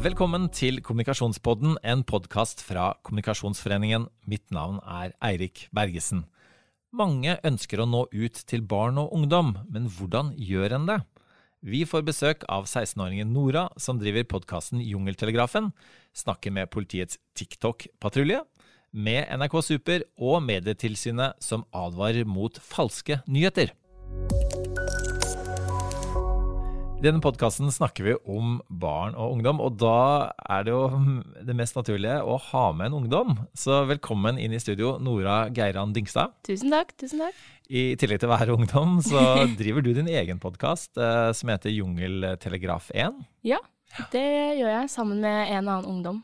Velkommen til Kommunikasjonspodden, en podkast fra Kommunikasjonsforeningen. Mitt navn er Eirik Bergesen. Mange ønsker å nå ut til barn og ungdom, men hvordan gjør en det? Vi får besøk av 16-åringen Nora, som driver podkasten Jungeltelegrafen, snakker med politiets TikTok-patrulje, med NRK Super og Medietilsynet, som advarer mot falske nyheter. I denne podkasten snakker vi om barn og ungdom, og da er det jo det mest naturlige å ha med en ungdom. Så velkommen inn i studio, Nora Geiran Dyngstad. Tusen takk. tusen takk. I tillegg til å være ungdom, så driver du din egen podkast eh, som heter Jungeltelegraf 1. Ja, det gjør jeg sammen med en annen ungdom.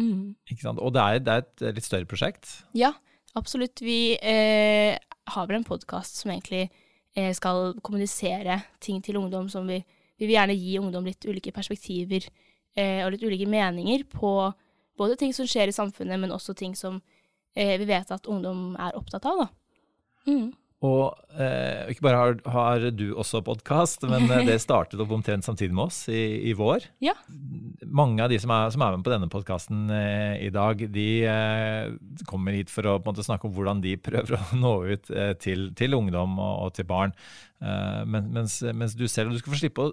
Mm. Ikke sant? Og det er, det er, et litt større prosjekt? Ja, absolutt. Vi eh, har vel en podkast som egentlig eh, skal kommunisere ting til ungdom som vi vi vil gjerne gi ungdom litt ulike perspektiver eh, og litt ulike meninger på både ting som skjer i samfunnet, men også ting som eh, vi vet at ungdom er opptatt av. Da. Mm. Og eh, ikke bare har, har du også podkast, men eh, det startet opp omtrent samtidig med oss i, i vår. Ja. Mange av de som er, som er med på denne podkasten eh, i dag, de eh, kommer hit for å måte, snakke om hvordan de prøver å nå ut til, til ungdom og, og, til barn. Men, mens, mens, du selv du skal få slippe å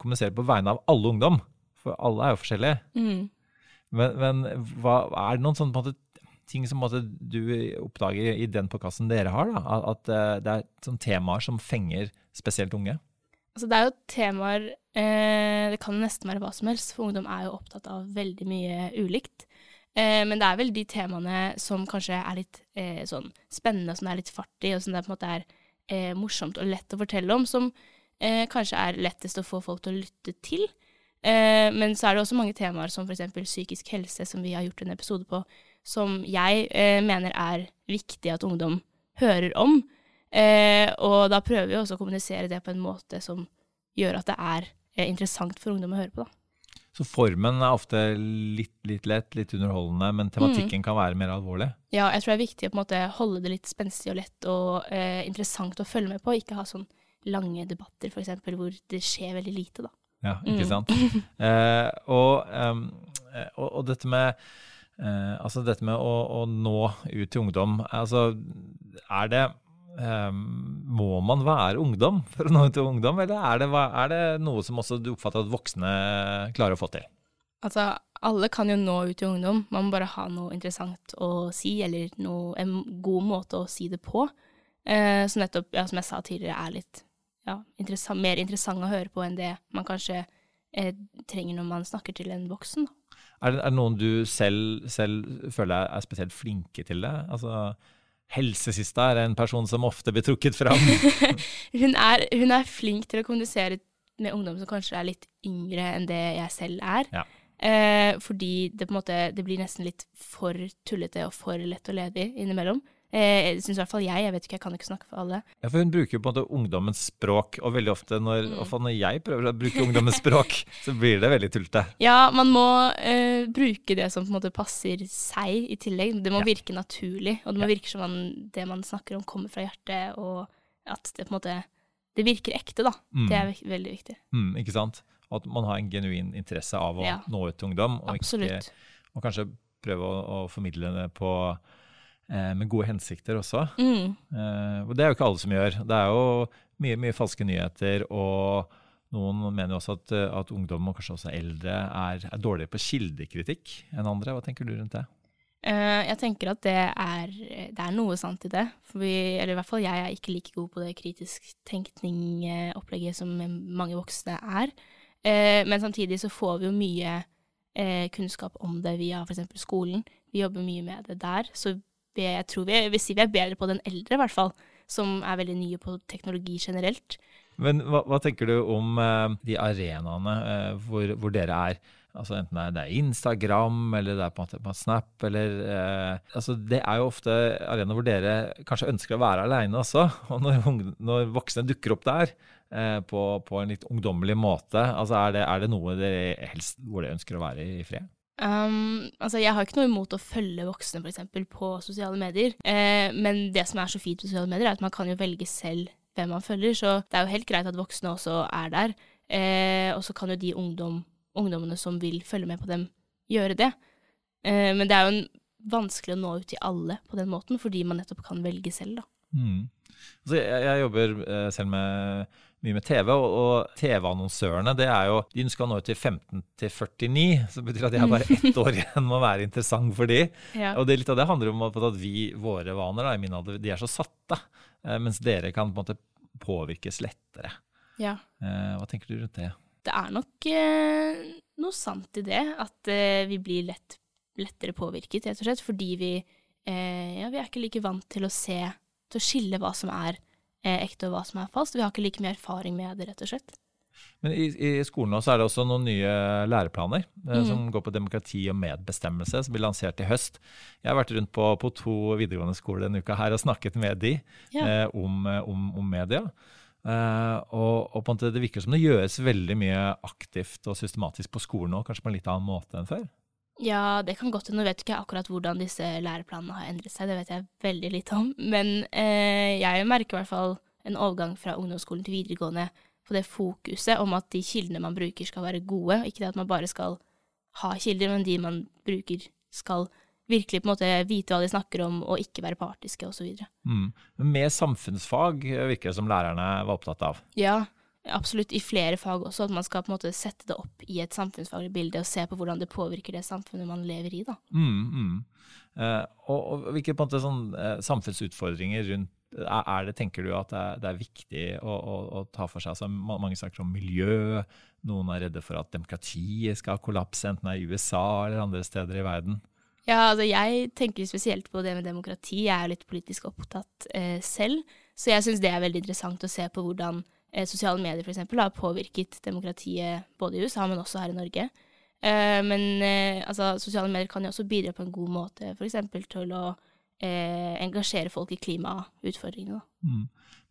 kommunisere på vegne av alle ungdom, for alle er jo forskjellige. Mm. Men, men hva, er det noen sånn, på en måte, ting som måtte, du oppdager i den podkasten dere har? Da? At, at det er sånn temaer som fenger spesielt unge? Altså, det er jo temaer eh, Det kan nesten være hva som helst, for ungdom er jo opptatt av veldig mye ulikt. Eh, men det er vel de temaene som kanskje er litt eh, sånn spennende, som det er litt fart i, og som det på en måte er eh, morsomt og lett å fortelle om, som eh, kanskje er lettest å få folk til å lytte til. Eh, men så er det også mange temaer som f.eks. psykisk helse, som vi har gjort en episode på, som jeg eh, mener er viktig at ungdom hører om. Eh, og da prøver vi også å kommunisere det på en måte som gjør at det er eh, interessant for ungdom å høre på. da. Så formen er ofte litt, litt lett, litt underholdende, men tematikken mm. kan være mer alvorlig? Ja, jeg tror det er viktig å måte holde det litt spenstig og lett og eh, interessant å følge med på. Ikke ha sånn lange debatter, f.eks., hvor det skjer veldig lite, da. Ja, ikke mm. sant. eh, og, um, og, og, dette med Eh, altså dette med å, å, nå ut til ungdom. Altså, er det eh, Må man være ungdom for å nå ut til ungdom, eller er det, er det noe som også du oppfatter at voksne klarer å få til? Altså, alle kan jo nå ut til ungdom, man må bare ha noe interessant å si, eller noe, en god måte å si det på. Eh, som nettopp, ja, som jeg sa tidligere, er litt ja, interessant, mer interessant å høre på enn det man kanskje eh, trenger når man snakker til en voksen. Da. Er det, er det noen du selv, selv, føler er, spesielt flinke til det? Altså, Helsesista er en person som ofte blir trukket fram. hun, er, hun, er, flink til å kommunisere med ungdom som kanskje er litt yngre enn det jeg selv er. Ja. Eh, fordi det, måte, det blir nesten litt for tullete og for lett og ledig innimellom. Eh, Syns i hvert fall jeg. Jeg vet ikke, jeg kan ikke snakke for alle. Ja, For hun bruker jo på en måte ungdommens språk, og veldig ofte når, mm. når jeg prøver å bruke ungdommens språk, så blir det veldig tullete. Ja, man må eh, bruke det som på en måte passer seg i tillegg. Det må ja. virke naturlig, og det må ja. virke som man, det man snakker om, kommer fra hjertet, og at det på en måte det virker ekte, da. Mm. Det er veldig viktig. Mm, ikke sant? At man har en genuin interesse av å nå ut til ungdom, og, ikke, og kanskje prøve å, å formidle det på med gode hensikter også. Mm. Eh, og det er jo ikke alle som gjør. Det er jo mye, mye falske nyheter, og noen mener jo også at, at ungdom, og kanskje også eldre, er, er, dårligere på kildekritikk enn andre. Hva tenker du rundt det? Jeg tenker at det er, det er, noe sant i det. Vi, eller i hvert fall jeg er ikke like god på det kritisk tenkning-opplegget som mange voksne er. Men samtidig så får vi jo mye kunnskap om det via f.eks. skolen. Vi jobber mye med det der. Så jeg tror vi, jeg vil vi er bedre på den eldre, i hvert fall. Som er veldig nye på teknologi generelt. Men hva, hva tenker du om eh, de arenaene eh, hvor, hvor, dere er? Altså Enten det er Instagram eller det er på på Snap. eller eh, altså Det er jo ofte arenaer hvor dere kanskje ønsker å være aleine også. Og når, når, voksne dukker opp der på, på, en litt ungdommelig måte, altså er det, er det noe dere helst hvor dere ønsker å være i fred? Um, altså, jeg har ikke noe imot å følge voksne for eksempel, på sosiale medier, eh, men det som er så fint med sosiale medier, er at man kan jo velge selv hvem man følger, så det er jo helt greit at voksne også er der. Eh, og så kan jo de ungdom ungdommene som vil følge med på dem, gjøre det. Eh, men det er jo en, vanskelig å nå ut til alle på den måten, fordi man nettopp kan velge selv, da. Mm. Altså, jeg, jeg, jobber eh, selv med mye med TV, og, og TV-annonsørene det er jo, de skal nå ut til 15 til 49, så betyr at de har bare ett år igjen med å være interessant for de. Ja. Og det, litt av det handler om at vi, våre vaner da, i min alder, de er så satte, eh, mens dere kan på en måte påvirkes lettere. ja. Eh, hva tenker du rundt det? Det er nok eh, noe sant i det, at eh, vi blir lett, lettere påvirket, rett og slett, fordi vi, eh, ja, vi er ikke like vant til å se, til å skille hva som er eh, ekte og hva som er falskt. Vi har ikke like mye erfaring med det, rett og slett. Men i, i skolen nå er det også noen nye læreplaner eh, Mhm. som går på demokrati og medbestemmelse, som blir lansert i høst. Jeg har vært rundt på, på to videregående skoler denne uka her og snakket med de Ja. eh, om, om, om media. Eh, og, og det virker som det gjøres veldig mye aktivt og systematisk på skolen nå, kanskje på en litt annen måte enn før. Ja, det kan godt hende. Nå vet ikke akkurat hvordan disse læreplanene har endret seg, det vet jeg veldig lite om. Men eh, jeg merker i hvert fall en overgang fra ungdomsskolen til videregående på det fokuset om at de kildene man bruker skal være gode, ikke det at man bare skal ha kilder, men de man bruker skal virkelig på en måte vite hva de snakker om, og ikke være partiske, osv. Mm. Med samfunnsfag eh, virker det som lærerne var opptatt av. Ja, absolutt. I flere fag også. At man skal på en måte sette det opp i et samfunnsfaglig bilde og se på hvordan det påvirker det samfunnet man lever i. da. Mm, mm. Eh, og, og hvilke på en måte, sånn, eh, samfunnsutfordringer rundt er er det, tenker du, at det er, det er viktig å, å, å ta for seg? Altså, mange snakker om miljø, noen er redde for at demokratiet skal kollapse, enten det er i USA eller andre steder i verden. Ja, altså jeg tenker spesielt på det med demokrati. Jeg er litt politisk opptatt eh, selv, så jeg syns det er veldig interessant å se på hvordan sosiale medier eksempel, har påvirket demokratiet både i USA, men også her i Norge. Eh, men eh, altså, sosiale medier kan jo også bidra på en god måte, f.eks. til å eh, engasjere folk i klimautfordringene. Mm.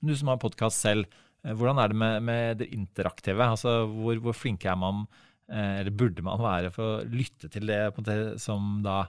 Du som har podkast selv, eh, hvordan er det med, med det interaktive? Altså, hvor, hvor flink er man, eh, eller burde man være, for å lytte til det, en som da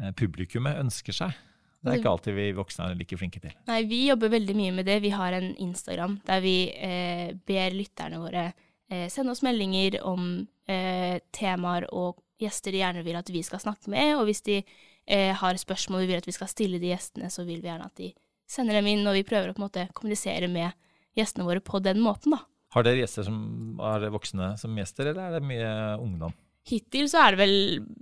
eh, publikummet ønsker seg? Det er ikke alltid vi voksne er like flinke til. Nei, vi jobber veldig mye med det. Vi har en Instagram der vi eh, ber lytterne våre eh, sende oss meldinger om eh, temaer og gjester de gjerne vil at vi skal snakke med. Og hvis de eh, har spørsmål vi vil at vi skal stille de gjestene, så vil vi gjerne at de sender dem inn, og vi prøver å på en måte kommunisere med gjestene våre på den måten, da. Har dere gjester som er voksne som gjester, eller er det mye ungdom? Hittil så er det vel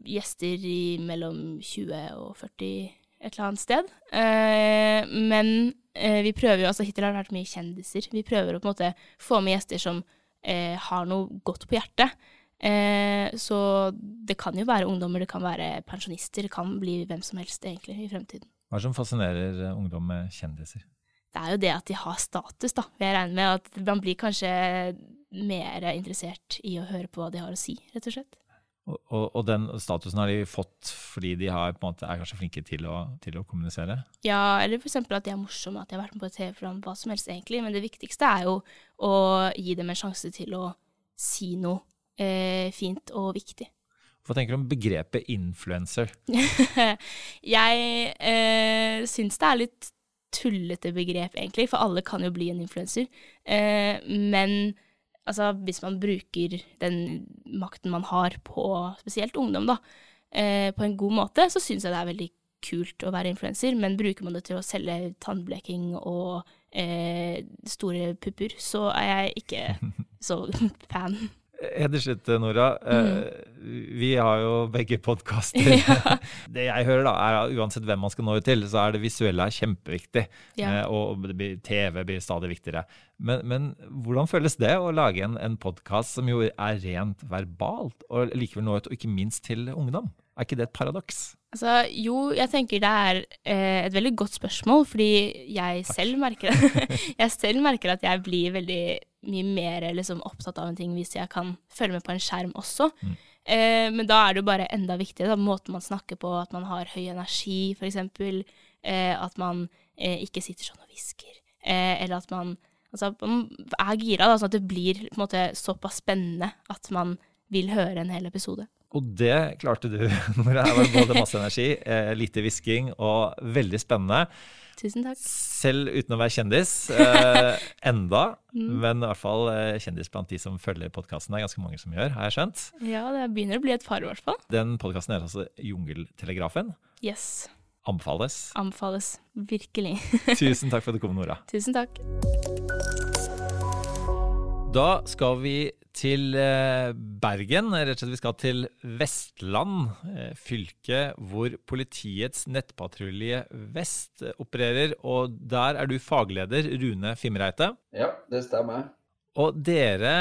gjester i mellom 20 og 40 et eller annet sted. Eh, men eh, vi prøver jo, altså hittil har det vært mye kjendiser. Vi prøver å på en måte få med gjester som eh, har noe godt på hjertet. Eh, så det kan jo være ungdommer, det kan være pensjonister, det kan bli hvem som helst egentlig i fremtiden. Hva er det som fascinerer eh, ungdom med kjendiser? Det er jo det at de har status, da. Jeg regner med at man blir kanskje mer interessert i å høre på hva de har å si, rett og slett. Og, og, og den statusen har de fått fordi de har, måte, er kanskje flinke til å, til å kommunisere? Ja, eller eksempel at de er morsomme, at de har vært med på et TV-program, hva som helst egentlig. Men det viktigste er jo å gi dem en sjanse til å si noe eh, fint og viktig. Hva tenker du om begrepet influencer? jeg eh, syns det er litt tullete begrep, egentlig, for alle kan jo bli en influenser. Eh, men altså, hvis man bruker den makten man har på spesielt ungdom, da, eh, på en god måte, så syns jeg det er veldig kult å være influenser, men bruker man det til å selge tannbleking og eh, store pupper, så er jeg ikke så fan. Helt til slutt, Nora. Mm. vi har jo begge podkaster. Ja. Det jeg hører, da, er at uansett hvem man skal nå ut til, så er det visuelle er kjempeviktig. Ja. Eh, og TV blir stadig viktigere. Men, men hvordan føles det å lage en, en podkast som jo er rent verbalt, og likevel nå ut, og ikke minst til ungdom? Er ikke det et paradoks? Altså, jo, jeg tenker det er eh, et veldig godt spørsmål, fordi jeg selv, merker, jeg selv merker at jeg blir veldig mye mer liksom, opptatt av en ting hvis jeg kan følge med på en skjerm også. Mm. Eh, men da er det jo bare enda viktigere, da, måten man snakker på, at man har høy energi, eksempel. Eh, at man eh, ikke sitter sånn og hvisker. Eh, eller at man, altså, man er gira, da, sånn at det blir måte såpass spennende at man vil høre en hel episode. Og det klarte du, Nora. Både masse energi, eh, lite hvisking og veldig spennende. Tusen takk. Selv uten å være kjendis eh, enda, mm. men i hvert fall eh, kjendis blant de som følger podkasten. Det er ganske mange som gjør, har jeg skjønt. Ja, det begynner å bli et par, i hvert fall. Den podkasten er altså Jungeltelegrafen. Yes. Anbefales. Anbefales. Virkelig. Tusen takk for at du kom, Nora. Tusen takk. Da skal vi til eh, Bergen. Rett og slett vi skal til Vestland, eh, fylke hvor politiets nettpatrulje Vest opererer. Og der er du fagleder, Rune Fimreite. Ja, det stemmer. Og dere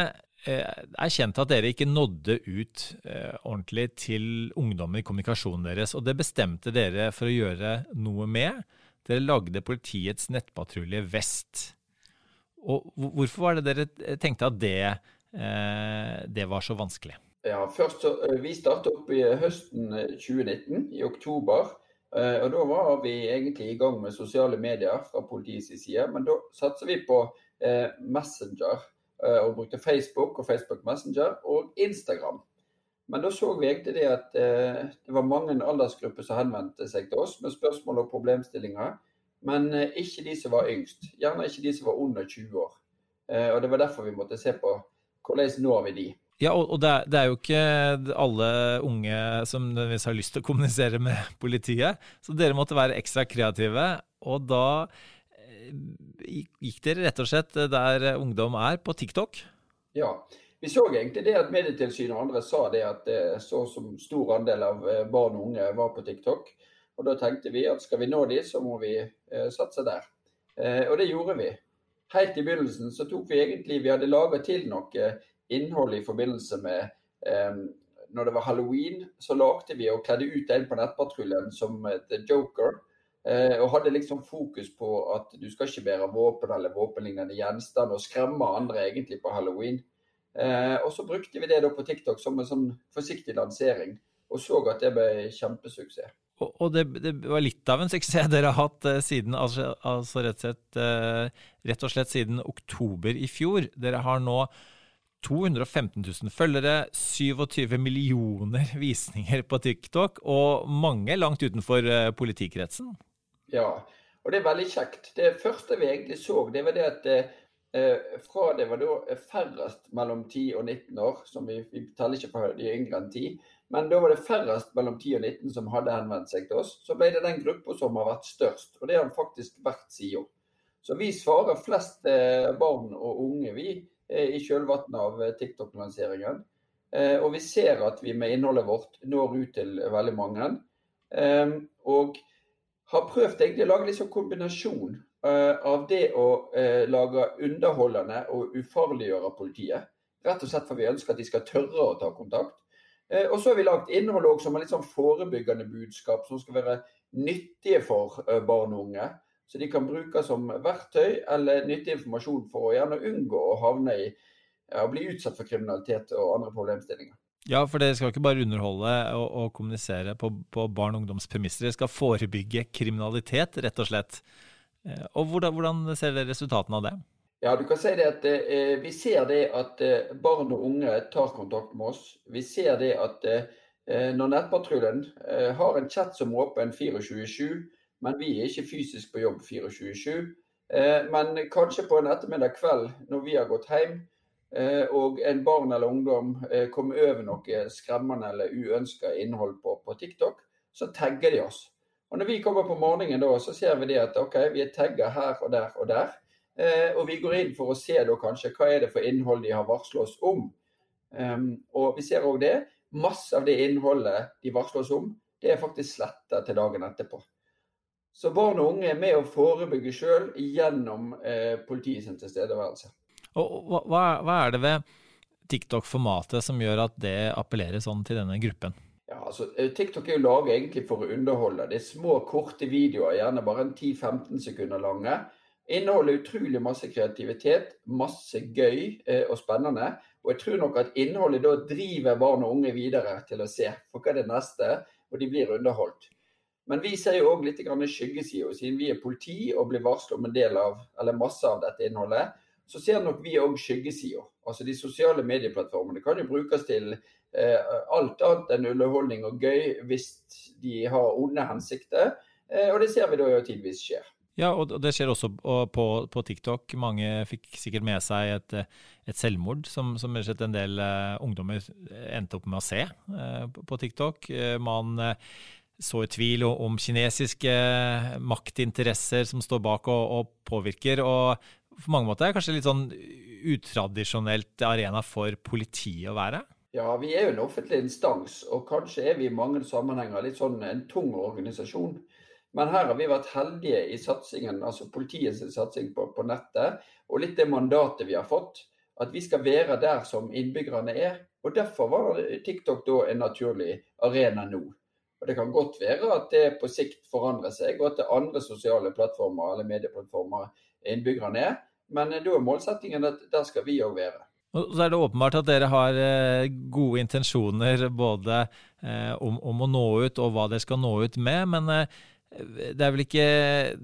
eh, er kjent at dere ikke nådde ut ordentlig til ungdommen i kommunikasjonen deres. Og det bestemte dere for å gjøre noe med. Dere lagde politiets nettpatrulje Vest. Og hvorfor var det dere tenkte at det, det var så vanskelig? Ja, først så, eh, Vi startet opp i høsten 2019, i oktober. Eh, og Da var vi egentlig i gang med sosiale medier fra politiets side. Men da satser vi på Messenger og brukte Facebook og Facebook Messenger og Instagram. Men da så vi egentlig det at det var mange aldersgrupper som henvendte seg til oss med spørsmål og problemstillinger men eh, ikke de som var yngst. Gjerne ikke de som var under 20 år. Eh, og Det var derfor vi måtte se på hvordan når vi de. Ja, og det er, det er, jo ikke alle unge som nødvendigvis har lyst til å kommunisere med politiet, så dere måtte være ekstra kreative. Og da eh, gikk dere rett og slett der ungdom er, på TikTok? Ja, vi så egentlig det at Medietilsynet og andre sa det at så som stor andel av barn og unge var på TikTok. Og Da tenkte vi at skal vi nå de, så må vi eh, satse der. Eh, og det gjorde vi. Helt i begynnelsen så tok vi egentlig Vi hadde laga til noe innhold i forbindelse med um, Når det var halloween, så lagde vi og kledde ut en på nettpatruljen som The joker. Eh, og hadde liksom fokus på at du skal ikke bære våpen eller våpenlignende gjenstand og skremme andre egentlig på halloween. Eh, og så brukte vi det da på TikTok som en sånn forsiktig lansering, og så at det ble kjempesuksess. Og det, det, var litt av en suksess dere har hatt uh, siden, altså, altså rett, og slett, uh, rett, og slett, siden oktober i fjor. Dere har nå 215 000 følgere, 27 millioner visninger på TikTok, og mange langt utenfor uh, politikretsen. Ja, og det er veldig kjekt. Det første vi egentlig så, det var det at fra det var da færrest mellom 10 og 19 år, som vi, vi teller ikke på de yngre enn 10, men da var det færrest mellom 10 og 19 som hadde henvendt seg til oss. Så ble det den gruppa som har vært størst, og det har faktisk vært sida. Så vi svarer flest eh, barn og unge, vi, eh, i kjølvannet av eh, TikTok-lanseringen. Og vi ser at vi med innholdet vårt når ut til veldig mange. Og har prøvd egentlig å lage en sånn kombinasjon av det å lage underholdende og ufarliggjøre politiet. Rett og slett for vi ønsker at de skal tørre å ta kontakt. Eh, og så har vi lagt innhold også, som er litt sånn forebyggende budskap, som skal være nyttige for eh, barn og unge. Så de kan brukes som verktøy eller nyttig informasjon for å gjerne unngå å havne i å bli utsatt for kriminalitet og andre problemstillinger. Ja, for dere skal ikke bare underholde og, og kommunisere på, på barn og ungdoms premisser, dere skal forebygge kriminalitet, rett og slett. Eh, og hvordan, hvordan ser dere resultatene av det? Ja, du kan si det at eh, Vi ser det at eh, barn og unge tar kontakt med oss. Vi ser det at eh, når Nettpatruljen eh, har en chat som er åpen 24-7, men vi er ikke fysisk på jobb 24-7. Eh, men kanskje på en ettermiddag kveld når vi har gått hjem, eh, og en barn eller ungdom kommer over noe skremmende eller uønska innhold på, på, TikTok, så tagger de oss. Og Når vi kommer på morgenen da, så ser vi det at ok, vi er tagga her og der og der. Eh, og vi går inn for å se da kanskje hva er det for innhold de har varslet oss om. Um, og vi ser òg det. Masse av det innholdet de varsler oss om, det er faktisk sletta til dagen etterpå. Så barn og unge er med å forebygge sjøl gjennom eh, politiets tilstedeværelse. Og hva, hva er det ved TikTok-formatet som gjør at det appellerer sånn til denne gruppen? Ja, altså, eh, TikTok er jo laget egentlig for å underholde. Det er små, korte videoer, gjerne bare 10-15 sekunder lange Inneholder utrolig masse kreativitet, masse gøy eh, og spennende. Og jeg tror nok at innholdet da driver barn og unge videre til å se for hva er det neste, og de blir underholdt. Men vi ser jo òg litt skyggesida. Siden vi er politi og blir varslet om en del av, eller masse av dette innholdet, så ser nok vi òg skyggesida. Altså de sosiale medieplattformene kan jo brukes til eh, alt annet enn underholdning og gøy hvis de har onde hensikter. Eh, og det ser vi da jo tidvis skjer. Ja, og det skjer også på, på, TikTok. Mange fikk sikkert med seg et, et selvmord som, som en del uh, ungdommer endte opp med å se uh, på TikTok. Uh, man så i tvil om kinesiske maktinteresser som står bak og, og påvirker. og på mange måter er det kanskje litt sånn utradisjonelt arena for politiet å være? Ja, vi er jo en offentlig instans, og kanskje er vi i mange sammenhenger litt sånn en tung organisasjon. Men her har vi vært heldige i satsingen, altså politiets satsing på, på, nettet, og litt det mandatet vi har fått. At vi skal være der som innbyggerne er. Og Derfor var TikTok da en naturlig arena nå. Og Det kan godt være at det på sikt forandrer seg, og at det er andre sosiale plattformer eller medieplattformer innbyggerne er. Men da er målsettingen at der skal vi òg være. Og så er det åpenbart at dere har eh, gode intensjoner både eh, om, om, å nå ut og hva dere skal nå ut med. Men eh, det er vel ikke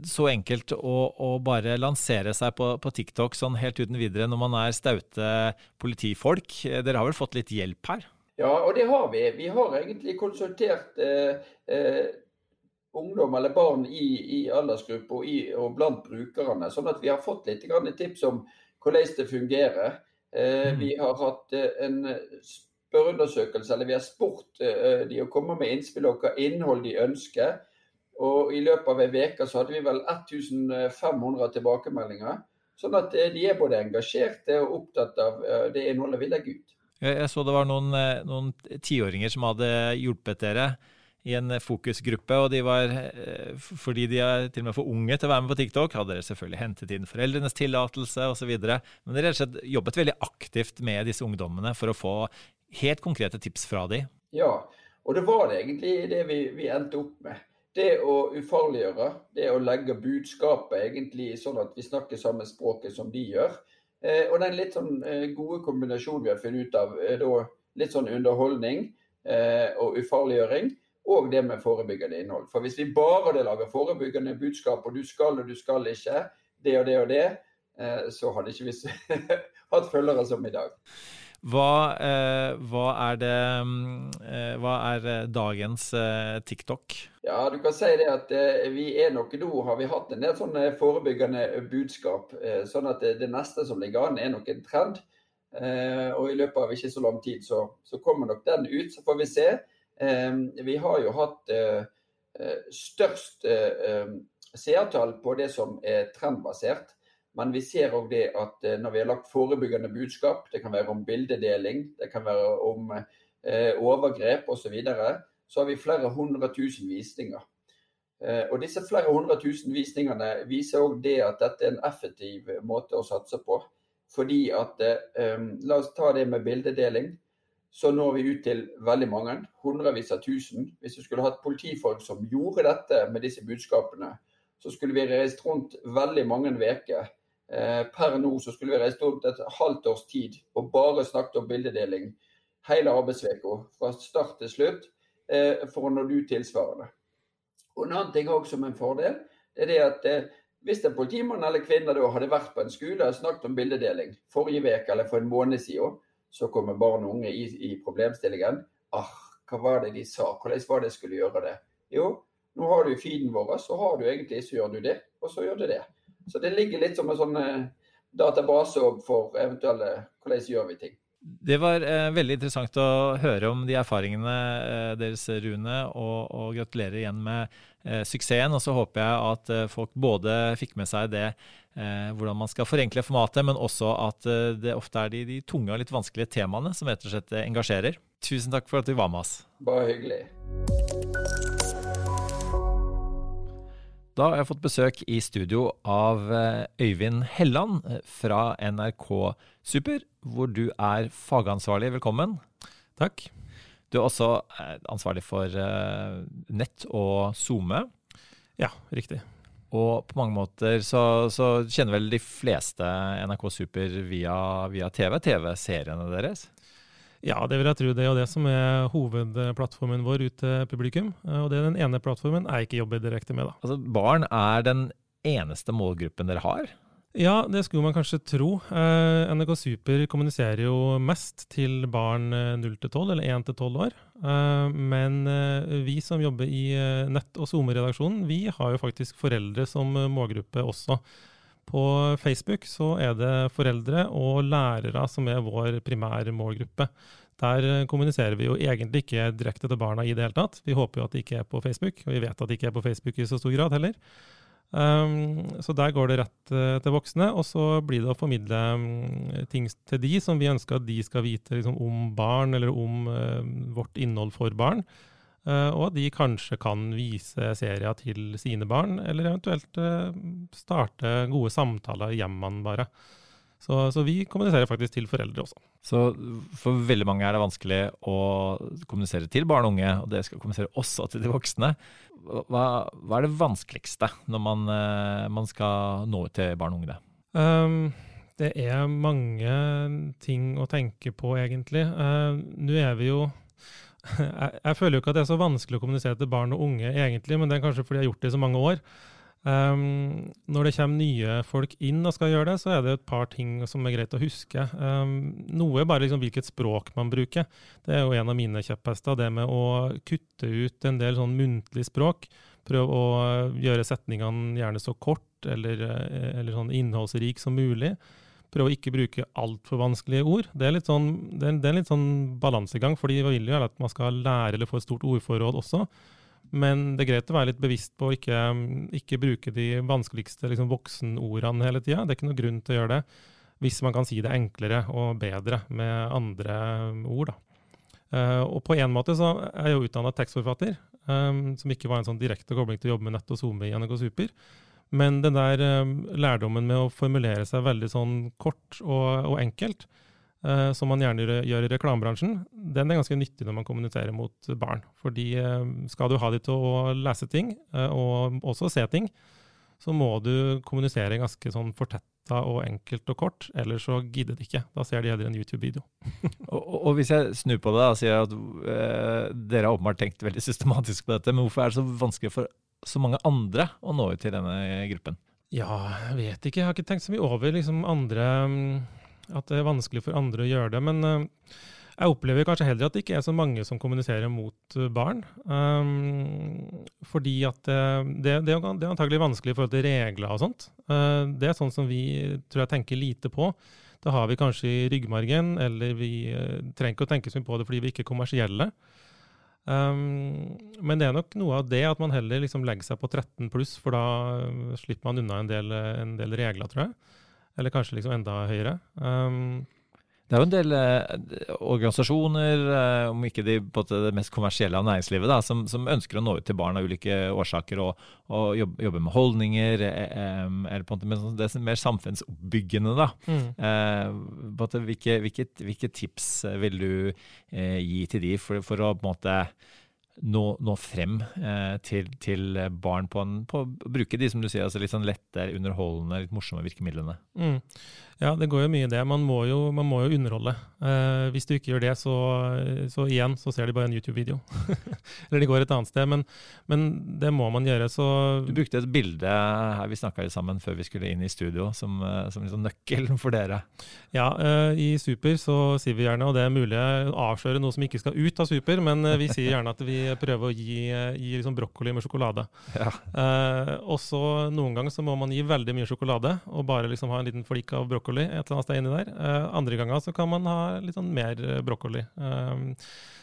så enkelt å, å bare lansere seg på, på, TikTok sånn helt uten videre når man er staute politifolk. Dere har vel fått litt hjelp her? Ja, og det har vi. Vi har egentlig konsultert eh, eh, ungdom eller barn i, i aldersgruppe og, og, blant brukerne, sånn at vi har fått litt tips om hvordan det fungerer. Eh, mm. Vi har hatt eh, en spørreundersøkelse, eller vi har spurt eh, de å komme med innspill om hva innhold de ønsker. Og I løpet av ei uke så hadde vi vel 1500 tilbakemeldinger. Sånn at eh, de er både engasjerte og opptatt av eh, det innholdet vi legger ut. Jeg så det var noen, eh, noen tiåringer som hadde hjulpet dere i en fokusgruppe. og de var, Fordi de er til og med for unge til å være med på TikTok, hadde dere selvfølgelig hentet inn foreldrenes tillatelse osv. Men dere har jobbet veldig aktivt med disse ungdommene for å få helt konkrete tips fra dem. Ja, og det var det egentlig det vi, vi endte opp med det å ufarliggjøre, det å legge budskapet egentlig sånn at vi snakker samme språket som de gjør. Eh, og den litt sånn eh, gode kombinasjonen vi har funnet ut av, er da litt sånn underholdning eh, og ufarliggjøring. Og det med forebyggende innhold. For hvis vi bare hadde laga forebyggende budskap, og du skal og du skal ikke, det og det og det, eh, så hadde ikke vi hatt følgere som i dag. Hva, eh, hva, er det mm, eh, Hva er eh, dagens TikTok? Ja, du kan si det at vi er nok nå har vi hatt en del sånne forebyggende budskap. Sånn at det, neste som ligger an, er nok en trend. og i løpet av ikke så lang tid så, så kommer nok den ut, så får vi se. vi har jo hatt størst seertall på det som er trendbasert. Men vi ser òg det at eh, når vi har lagt forebyggende budskap, det kan være om bildedeling, det kan være om eh, overgrep osv., så, videre, så har vi flere hundre tusen visninger. Eh, og disse flere hundre tusen visningene viser òg det at dette er en effektiv måte å satse på. Fordi at eh, La oss ta det med bildedeling. Så når vi ut til veldig mange, hundrevis av tusen. Hvis vi skulle hatt politifolk som gjorde dette med disse budskapene, så skulle vi reist rundt veldig mange uker per nå så skulle vi reist rundt et halvt års tid og bare snakket om bildedeling hele arbeidsuka, fra start til slutt eh, for å nå ut tilsvarende. Og En annen ting også som en fordel, det er det at eh, hvis en politimann eller kvinne da hadde vært på en skole og snakket om bildedeling forrige uke eller for en måned siden, så kommer barn og unge i, i problemstillingen. Ah, hva var det de sa? Hvordan var det jeg skulle gjøre det? Jo, nå har du feeden vår, så har du egentlig, så gjør du det, og så gjør du det. Så det ligger litt som en sånn eh, database for eventuelle hvordan gjør vi ting. Det var eh, veldig interessant å høre om de erfaringene eh, deres, Rune. Og, og, gratulerer igjen med eh, suksessen. Og så håper jeg at eh, folk både fikk med seg det eh, hvordan man skal forenkle formatet, men også at det ofte er de, de, tunge og litt vanskelige temaene som rett og slett engasjerer. Tusen takk for at du var med oss. Bare hyggelig. Da har jeg fått besøk i studio av eh, Øyvind Helland eh, fra NRK Super, hvor du er fagansvarlig. Velkommen. Takk. Du er også eh, ansvarlig for nett og SoMe. Ja, riktig. Og på mange måter så, så kjenner vel de fleste NRK Super via, via TV, TV-seriene deres? Ja, det vil jeg tro. Det er jo det som er hovedplattformen vår ut til publikum. Og det er den ene plattformen jeg ikke jobber direkte med. da. Altså, Barn er den eneste målgruppen dere har? Ja, det skulle man kanskje tro. Eh, NRK Super kommuniserer jo mest til barn 0 til 12, eller 1 til 12 år. Eh, men eh, vi som jobber i eh, nett- og SoMe-redaksjonen, vi har jo faktisk foreldre som eh, målgruppe også. På Facebook så er det foreldre og lærere som er vår primære målgruppe. Der eh, kommuniserer vi jo egentlig ikke direkte til barna i det hele tatt. Vi håper jo at de ikke er på Facebook, og vi vet at de ikke er på Facebook i så stor grad heller. Um, så der går det rett uh, til voksne, og så blir det å formidle um, ting til de som vi ønsker at de skal vite liksom, om barn, eller om uh, vårt innhold for barn. Uh, og at de kanskje kan vise serier til sine barn, eller eventuelt starte gode samtaler i bare. Så, så, vi kommuniserer faktisk til foreldre også. Så for veldig mange er det vanskelig å kommunisere til barn og unge, og dere skal kommunisere også til de voksne. Hva, hva er det vanskeligste når man, eh, man, skal nå ut til barn og unge? Um, det er mange ting å tenke på, egentlig. Uh, Nå er vi jo jeg, jeg, føler jo ikke at det er så vanskelig å kommunisere til barn og unge, egentlig, men det er kanskje fordi jeg har gjort det i så mange år. Um, når det kommer nye folk inn og skal gjøre det, så er det et par ting som er greit å huske. Um, noe er bare liksom hvilket språk man bruker. Det er jo en av mine kjepphester, det med å kutte ut en del sånn muntlig språk. Prøv å gjøre setningene gjerne så kort eller, eller sånn innholdsrik som mulig. Prøv å ikke bruke altfor vanskelige ord. Det er litt sånn, det er, det er litt sånn balansegang, fordi vi vil jo at man skal lære eller få et stort ordforråd også. Men det er greit å være litt bevisst på å ikke, ikke bruke de vanskeligste liksom, voksenordene hele tida. Det er ikke noen grunn til å gjøre det hvis man kan si det enklere og bedre med andre ord. Uh, og på en måte så er jeg jo utdanna tekstforfatter, um, som ikke var en sånn direkte kobling til å jobbe med nett og SoMe i NRK Super. Men den der um, lærdommen med å formulere seg veldig sånn kort og, og enkelt, Uh, som man gjerne gjør, i reklamebransjen, den er ganske nyttig når man kommuniserer mot barn. Fordi uh, skal du ha dem til å lese ting, uh, og også se ting, så må du kommunisere ganske sånn fortetta og enkelt og kort, ellers så gidder de ikke. Da ser de heller en YouTube-video. og, og, hvis jeg snur på det og sier at dere har åpenbart tenkt veldig systematisk på dette, men hvorfor er det så vanskelig for så mange andre å nå ut til denne gruppen? Ja, jeg vet ikke. Jeg har ikke tenkt så mye over liksom andre um at det er vanskelig for andre å gjøre det. Men uh, jeg opplever kanskje heller at det ikke er så mange som kommuniserer mot uh, barn. Um, fordi at uh, det, det, det, er antagelig vanskelig i forhold til regler og sånt. det er sånn som vi tror jeg tenker lite på. Det har vi kanskje i ryggmargen, eller vi trenger ikke å tenke så mye på det fordi vi ikke er kommersielle. Um, men det er nok noe av det at man heller liksom legger seg på 13 pluss, for da slipper man unna en del, en del regler, tror jeg. Eller kanskje liksom enda høyere. Um, det er jo en del eh, organisasjoner, eh, om ikke de på det mest kommersielle av næringslivet, da, som, som, ønsker å nå ut til barn av ulike årsaker og, og jobbe, jobbe, med holdninger, eh, eller på en måte med sånn, det er mer samfunnsoppbyggende. da. Mm. Eh, på en hvilke, hvilke, hvilke, tips vil du eh, gi til de for, for å på en måte nå, nå frem eh, til, til, barn på, en, på å bruke de som du sier, altså litt sånn lette, underholdende, litt morsomme virkemidlene. Mm. Ja, det går jo mye i det. Man må jo, man må jo underholde. Eh, hvis du ikke gjør det, så, så, igjen så ser de bare en YouTube-video. Eller de går et annet sted. Men, men, det må man gjøre, så Du brukte et bilde her vi snakka sammen før vi skulle inn i studio, som, eh, som liksom nøkkelen for dere. Ja, eh, i Super så sier vi gjerne, og det er mulig å avsløre noe som ikke skal ut av Super, men eh, vi sier gjerne at vi prøver å gi, gi liksom brokkoli med sjokolade. Ja. Eh, også noen ganger så må man gi veldig mye sjokolade, og bare liksom ha en liten flik av brokkoli et eller annet sted inni der. Eh, andre ganger så kan man ha litt sånn mer brokkoli. Eh,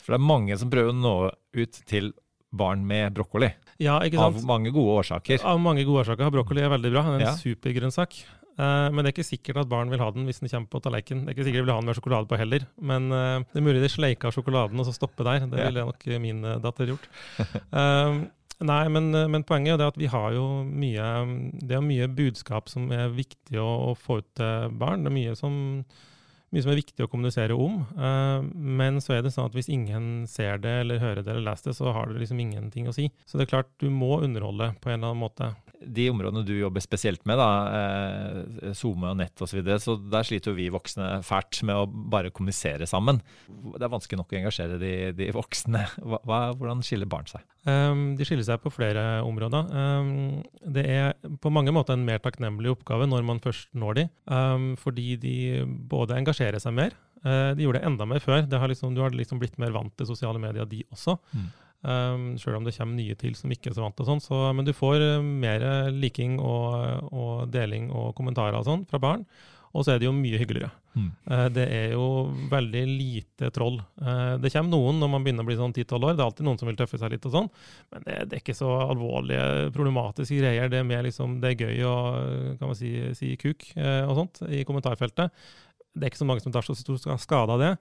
For det er mange som prøver å nå ut til barn med brokkoli. Ja, ikke sant? Av mange gode årsaker. Av mange gode årsaker. Brokkoli er veldig bra. Det er en ja. supergrønnsak. Uh, men det er ikke sikkert at barn vil ha den hvis den kommer på tallerkenen. Det er ikke sikkert de vil ha den med sjokolade på heller. Men uh, det er mulig de sleiker sjokoladen og så stopper der. Det ville nok min datter gjort. Uh, Nei, men, men, poenget er at vi har jo mye Det er mye budskap som er viktig å, å få ut til barn. Det er mye som, mye som, er viktig å kommunisere om. Uh, men så er det sånn at hvis ingen ser det eller hører det eller leser det, så har det liksom ingenting å si. Så det er klart, du må underholde på en eller annen måte. De områdene du jobber spesielt med, da, eh, SoMe og nett osv., så, videre, så der sliter jo vi voksne fælt med å bare kommunisere sammen. Det er vanskelig nok å engasjere de, de voksne. Hva, hvordan skiller barn seg? Um, de skiller seg på flere områder. Um, det er på mange måter en mer takknemlig oppgave når man først når de, um, fordi de både engasjerer seg mer. Uh, de gjorde det enda mer før. Har liksom, du har liksom blitt mer vant til sosiale medier, de også. Mm. Um, Sjøl om det kommer nye til som ikke er så vant til sånn. Så, men du får uh, mer liking og, og, deling og kommentarer og sånn fra barn. Og så er det jo mye hyggeligere. Mm. Uh, det er jo veldig lite troll. Uh, det kommer noen når man begynner å bli sånn 10-12 år. Det er alltid noen som vil tøffe seg litt og sånn. Men det, det er ikke så alvorlige, problematiske greier. Det er mer liksom, det er gøy å kan man si, si kuk og sånt i kommentarfeltet. Det er ikke så mange som tar så stor skade av det.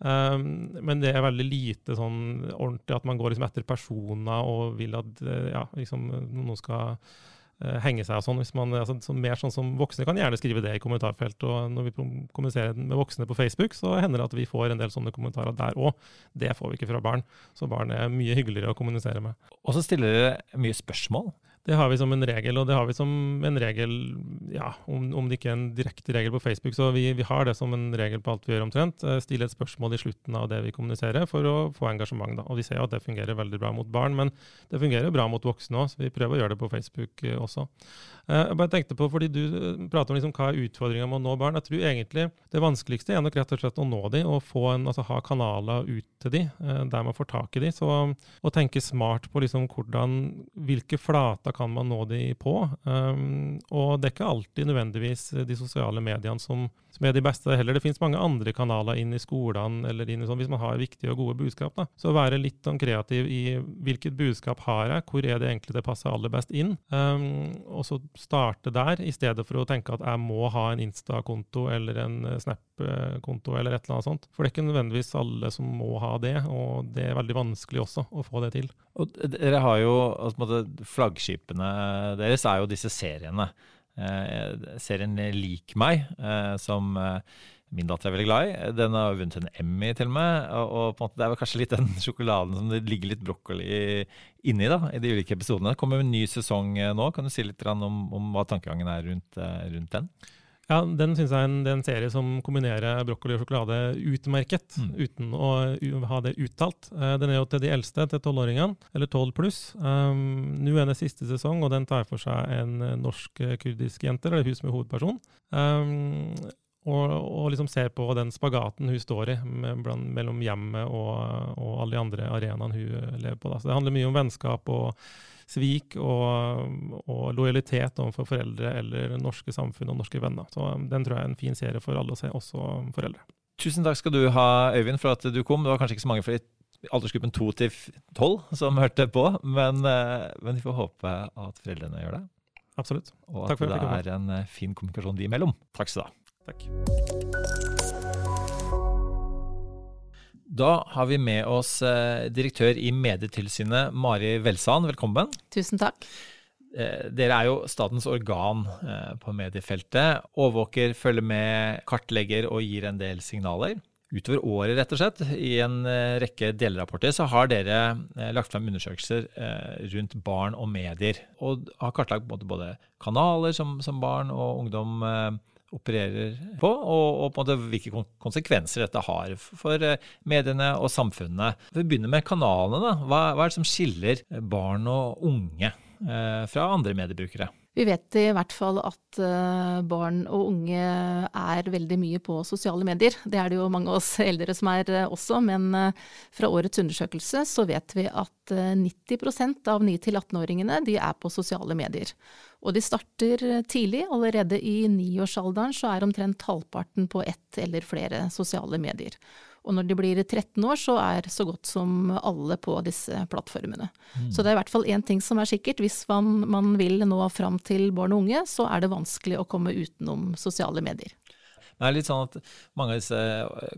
Um, men det er veldig lite sånn ordentlig at man går liksom etter personer og vil at eh, ja, liksom, noen skal uh, henge seg og sånn. Man, altså, så mer sånn som Voksne kan gjerne skrive det i kommentarfelt. Og når vi kommuniserer med voksne på Facebook, så hender det at vi får en del sånne kommentarer der òg. Det får vi ikke fra barn. Så barn er mye hyggeligere å kommunisere med. Og så stiller dere mye spørsmål. Det har vi som en regel, og det har vi som en regel ja, om, om det ikke er en direkte regel på Facebook, så vi, vi, har det som en regel på alt vi gjør omtrent. Eh, stille et spørsmål i slutten av det vi kommuniserer, for å få engasjement. Da. Og vi ser at det fungerer veldig bra mot barn, men det fungerer bra mot voksne òg, så vi prøver å gjøre det på Facebook eh, også. Eh, jeg bare tenkte på, fordi Du prater om liksom hva er utfordringa med å nå barn. Jeg tror egentlig det vanskeligste er nok rett og slett å nå dem og få en, altså ha kanaler ut til dem, der man får tak i dem. Så å tenke smart på liksom hvordan, hvilke flater kan man nå dem på. Um, og det er ikke alltid nødvendigvis de sosiale mediene som, som er de beste heller. Det finnes mange andre kanaler inn i skolene eller inn i sånn, hvis man har viktige og gode budskap. Da. Så være litt sånn kreativ i hvilket budskap har jeg, hvor er det egentlig det passer aller best inn. Um, og så starte der, i stedet for å tenke at jeg må ha en Insta-konto eller en Snap-konto eller et eller annet sånt. For det er ikke nødvendigvis alle som må ha det, og det er veldig vanskelig også å få det til. Og dere har jo, altså, Flaggskipene deres er jo disse seriene. Eh, serien Lik meg, eh, som eh, min datter er veldig glad i. Den har vunnet en Emmy til og med. Og, og det er vel kanskje litt den sjokoladen som det ligger litt brokkoli inni da, i de ulike episodene. Det kommer en ny sesong nå. Kan du si litt om, om hva tankegangen er rundt, rundt den? Ja, Den syns jeg er en, en, serie som kombinerer brokkoli og sjokolade utmerket, mm. uten å ha det uttalt. Uh, den er jo til de eldste, til tolvåringene, eller tolv pluss. Um, Nå er det siste sesong, og den tar for seg en norsk-kurdisk jente, eller hus med hovedperson. Um, og, og, liksom ser på den spagaten hun står i med, bland, mellom hjemmet og, og, alle de andre arenaene hun lever på. Da. Så det handler mye om vennskap og svik og, og lojalitet overfor foreldre eller norske samfunn og norske venner. Så um, den tror jeg er en fin serie for alle å se, også foreldre. Tusen takk skal du ha, Øyvind, for at du kom. Det var kanskje ikke så mange fra aldersgruppen 2 til 12 som hørte på, men, eh, men vi får håpe at foreldrene gjør det. Absolutt. Og at det er en eh, fin kommunikasjon de imellom. Takk skal du ha. Takk. Da har vi med oss eh, direktør i Medietilsynet, Mari Velsan. Velkommen. Tusen takk. Eh, dere er jo statens organ eh, på mediefeltet. Overvåker, følger med, kartlegger og gir en del signaler. Utover året, rett og slett, i en rekke delrapporter, så har dere lagt frem undersøkelser rundt barn og medier. Og har kartlagt både kanaler som, som barn og ungdom opererer på, og, og, på hvilke konsekvenser dette har for eh, mediene og samfunnet. Vi begynner med kanalene. da. Hva, hva er det som skiller barn og unge eh, fra andre mediebrukere? Vi vet i hvert fall at uh, barn og unge er veldig mye på sosiale medier. Det er det jo mange av oss eldre som er også, men fra årets undersøkelse så vet vi at 90 av 9-18-åringene de er på sosiale medier. Og de starter tidlig. Allerede i niårsalderen så er omtrent halvparten på ett eller flere sosiale medier. Og når de blir 13 år, så er så godt som alle på disse plattformene. Mm. Så det er i hvert fall én ting som er sikkert. Hvis man, man vil nå fram til barn og unge, så er det vanskelig å komme utenom sosiale medier. Det er litt sånn at mange av disse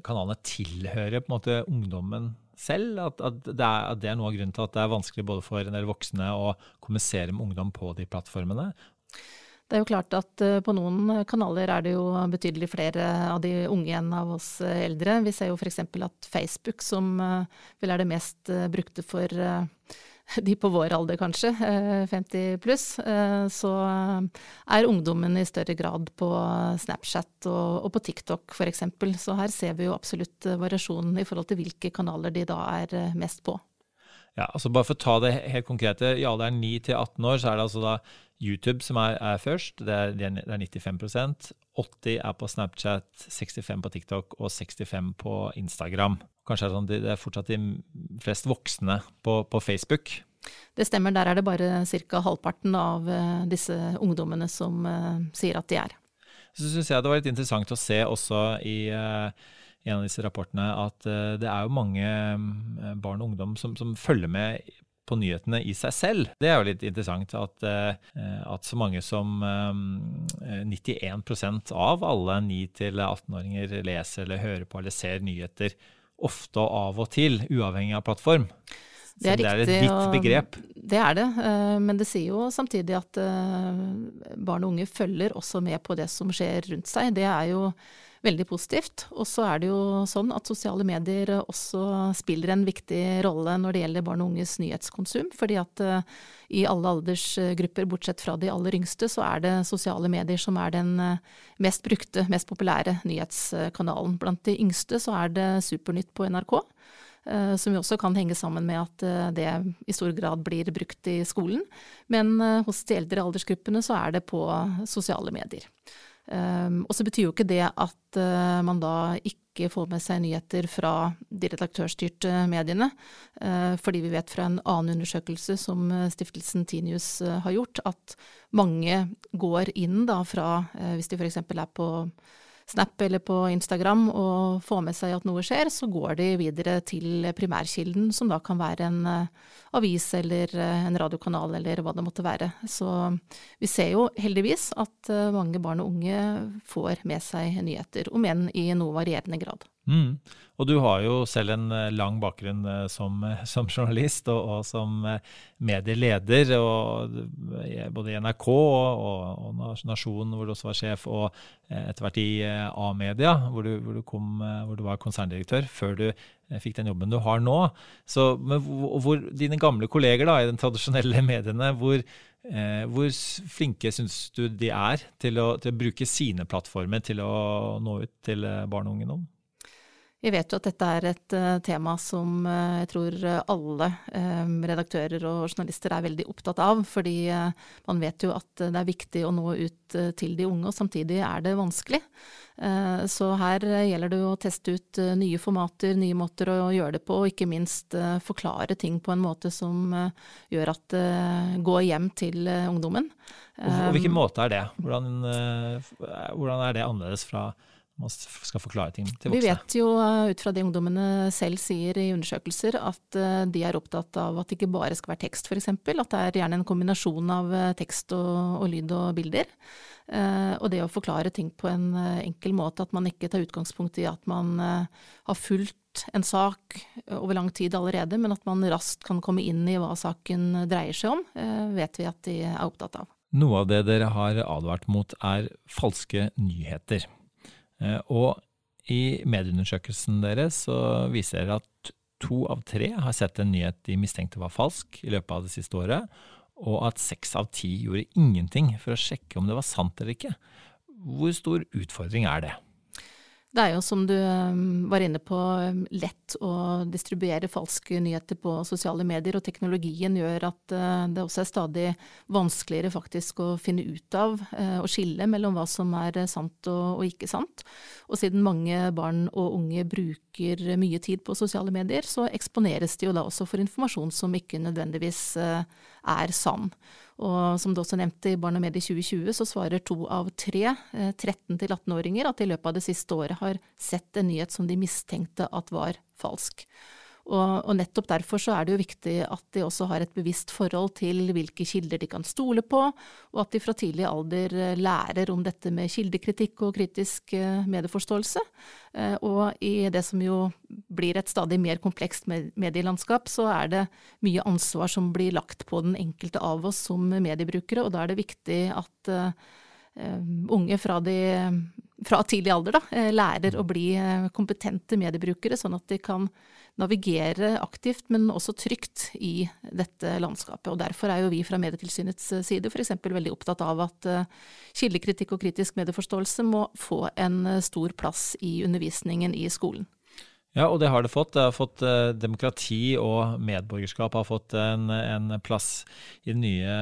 kanalene tilhører på en måte ungdommen selv? At, at, det er, at, det er, noe av grunnen til at det er vanskelig både for en del voksne å kommunisere med ungdom på de plattformene? Det er jo klart at uh, på noen kanaler er det jo betydelig flere av de unge enn av oss uh, eldre. Vi ser jo f.eks. at Facebook, som uh, vel er det mest brukte for de på vår alder kanskje, 50 pluss, så er ungdommen i større grad på Snapchat og, på TikTok f.eks. Så her ser vi jo absolutt variasjonen i forhold til hvilke kanaler de da er mest på. Ja, altså Bare for å ta det helt konkrete. I alderen 9 til 18 år så er det altså da YouTube som er, er først. Det er, det er 95% 80 er på Snapchat, 65 på TikTok og 65 på Instagram. Kanskje er det, sånn, det er fortsatt de flest voksne på, på Facebook. Det stemmer, der er det bare ca. halvparten av uh, disse ungdommene som uh, sier at de er. Så syns jeg det var litt interessant å se også i uh, en av disse rapportene at det er jo mange barn og ungdom som, som, følger med på nyhetene i seg selv. Det er jo litt interessant at, at så mange som 91% av alle 9-18-åringer leser eller hører på eller ser nyheter ofte og av og til, uavhengig av plattform. Det er, det er et ditt begrep. Det er det, men det sier jo samtidig at barn og unge følger også med på det som skjer rundt seg. Det er jo veldig positivt. Og så er det jo sånn at sosiale medier også spiller en viktig rolle når det gjelder barn og unges nyhetskonsum. Fordi at uh, i alle aldersgrupper, bortsett fra de aller yngste, så er det sosiale medier som er den mest brukte, mest populære nyhetskanalen. Blant de yngste så er det Supernytt på NRK. Som jo også kan henge sammen med at det i stor grad blir brukt i skolen. Men hos de eldre aldersgruppene så er det på sosiale medier. Um, og så betyr jo ikke det at uh, man da ikke får med seg nyheter fra de redaktørstyrte mediene. Uh, fordi vi vet fra en annen undersøkelse som uh, stiftelsen Tinius har gjort, at mange går inn da fra, hvis de f.eks. er på Snap eller på Instagram og får med seg at noe skjer, så går de videre til primærkilden, som da kan være en uh, avis eller uh, en radiokanal eller hva det måtte være. Så vi ser jo heldigvis at uh, mange barn og unge får med seg nyheter, om enn i noe varierende grad. Mm. Og du har jo selv en eh, lang bakgrunn eh, som, eh, som journalist og, og, som medieleder, og, både i NRK og, og, Nasjonen, hvor du også var sjef, og etter hvert i A-media, hvor, hvor, hvor, du var konserndirektør, før du fikk den jobben du har nå. Så, hvor, dine gamle kolleger da, i den tradisjonelle mediene, hvor, Eh, hvor flinke syns du de er til å, til å, bruke sine plattformer til å nå ut til barn og unge nå? Vi vet jo at dette er et uh, tema som uh, jeg tror alle um, redaktører og journalister er veldig opptatt av. Fordi man vet jo at det er viktig å nå ut til de unge, og samtidig er det vanskelig. så her gjelder det å teste ut nye formater, nye måter å gjøre det på, og ikke minst forklare ting på en måte som gjør at det går hjem til ungdommen. Og hvilken måte er det? Hvordan, hvordan er det annerledes fra man skal forklare ting til voksne. Vi vet jo uh, ut fra det ungdommene selv sier i undersøkelser, at uh, de er opptatt av at det ikke bare skal være tekst, f.eks. At det er gjerne en kombinasjon av uh, tekst og, og, lyd og bilder. og det å forklare ting på en enkel måte, at man ikke tar utgangspunkt i at man har fulgt en sak over lang tid allerede, men at man raskt kan komme inn i hva saken dreier seg om, vet vi at de er opptatt av. Noe av det dere har advart mot er falske nyheter. Eh, og i medieundersøkelsen deres så viser dere at to av tre har sett en nyhet de mistenkte var falsk i løpet av det siste året, og at seks av ti gjorde ingenting for å sjekke om det var sant eller ikke. Hvor stor utfordring er det? Det er jo som du um, var inne på, um, lett å distribuere falske nyheter på sosiale medier, og teknologien gjør at uh, det også er stadig vanskeligere faktisk å finne ut av uh, og skille mellom hva som er sant og, ikke sant. Og siden mange barn og unge bruker mye tid på sosiale medier, så eksponeres de jo da også for informasjon som ikke nødvendigvis uh, er sann. Og som du også nevnte, i Barn og medie 2020 så svarer to av tre 13-18-åringer eh, at de i løpet av det siste året har sett en nyhet som de mistenkte at var falsk. Og, og, nettopp derfor så er det jo viktig at de også har et bevisst forhold til hvilke kilder de kan stole på, og at de fra tidlig alder eh, lærer om dette med kildekritikk og kritisk eh, medieforståelse. Eh, og i det som jo blir et stadig mer komplekst medielandskap, så er det mye ansvar som blir lagt på den enkelte av oss som mediebrukere, og da er det viktig at unge fra de fra tidlig alder da, lærer å bli kompetente mediebrukere, sånn at de kan navigere aktivt, men også trygt i dette landskapet. Og Derfor er jo vi fra Medietilsynets side f.eks. veldig opptatt av at kildekritikk og kritisk medieforståelse må få en stor plass i undervisningen i skolen. Ja, og det har det fått. Det har fått eh, Demokrati og medborgerskap har fått en, en plass i de nye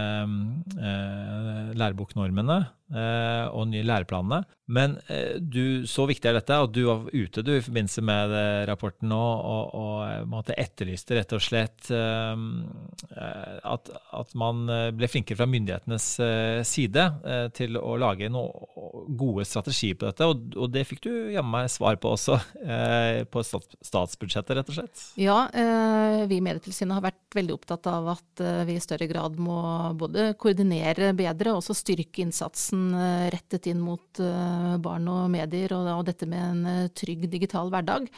eh, læreboknormene eh, og nye læreplanene. Men eh, du, så viktig er dette, og du var ute du, i forbindelse med eh, rapporten nå og, og, og etterlyste rett og slett eh, at, at, man ble flinkere fra myndighetenes side til å lage noen gode strategier på dette, og, og det fikk du jammen meg svar på også på statsbudsjettet, rett og slett? Ja, vi i Medietilsynet har vært veldig opptatt av at vi i større grad må både koordinere bedre og også styrke innsatsen rettet inn mot barn og medier, og, og dette med en eh, trygg digital hverdag.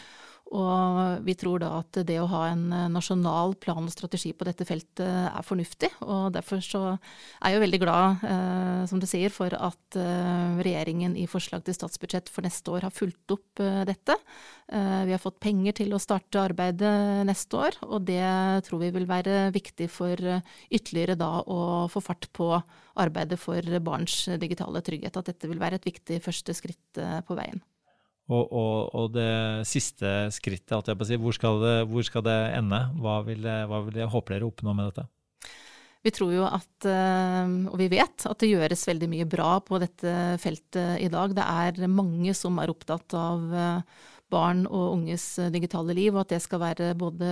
Og vi tror da at det å ha en eh, nasjonal plan og strategi på dette feltet er fornuftig. Og derfor så er jeg jo veldig glad, eh, som du sier, for at eh, regjeringen i forslag til statsbudsjett for neste år har fulgt opp eh, dette. Eh, vi har fått penger til å starte arbeidet neste år, og det tror vi vil være viktig for ytterligere da å få fart på arbeidet for barns digitale trygghet. At dette vil være et viktig første skritt på veien. Og, og, og, det siste skrittet, si, hvor, skal det, hvor skal det ende? Hva vil, hva vil jeg håpe dere oppnå med dette? Vi tror jo at, eh, og vi vet, at det gjøres veldig mye bra på dette feltet i dag. Det er mange som er opptatt av eh, barn og unges eh, digitale liv, og at det skal være både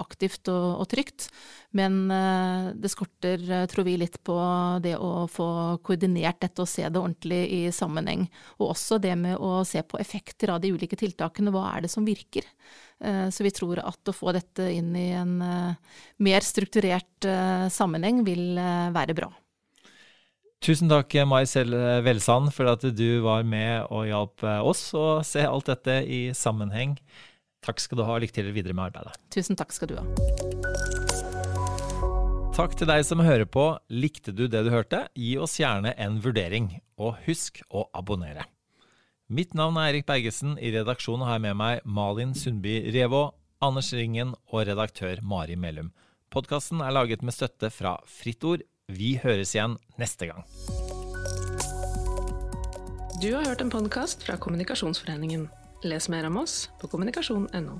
aktivt og, og trygt. Men eh, det skorter, eh, tror vi, litt på det å få koordinert dette og se det ordentlig i sammenheng. Og også det med å se på effekter av de ulike tiltakene. Hva er det som virker? Så vi tror at å få dette inn i en mer strukturert sammenheng vil være bra. Tusen takk, Mai Selv Velsand, for at du var med og hjalp eh, oss å se alt dette i sammenheng. Takk skal du ha, lykke til videre med arbeidet. Tusen takk skal du ha. Takk til deg som hører på. Likte du det du hørte? Gi oss gjerne en vurdering, og husk å abonnere. Mitt navn er Erik Bergesen. I redaksjonen har jeg med meg Malin Sundby Revå, Anders Ringen og redaktør Mari Melum. Podkasten er laget med støtte fra Fritt Ord, vi høres igjen neste gang. Du har hørt en podkast fra Kommunikasjonsforeningen. Les mer om oss på kommunikasjon.no.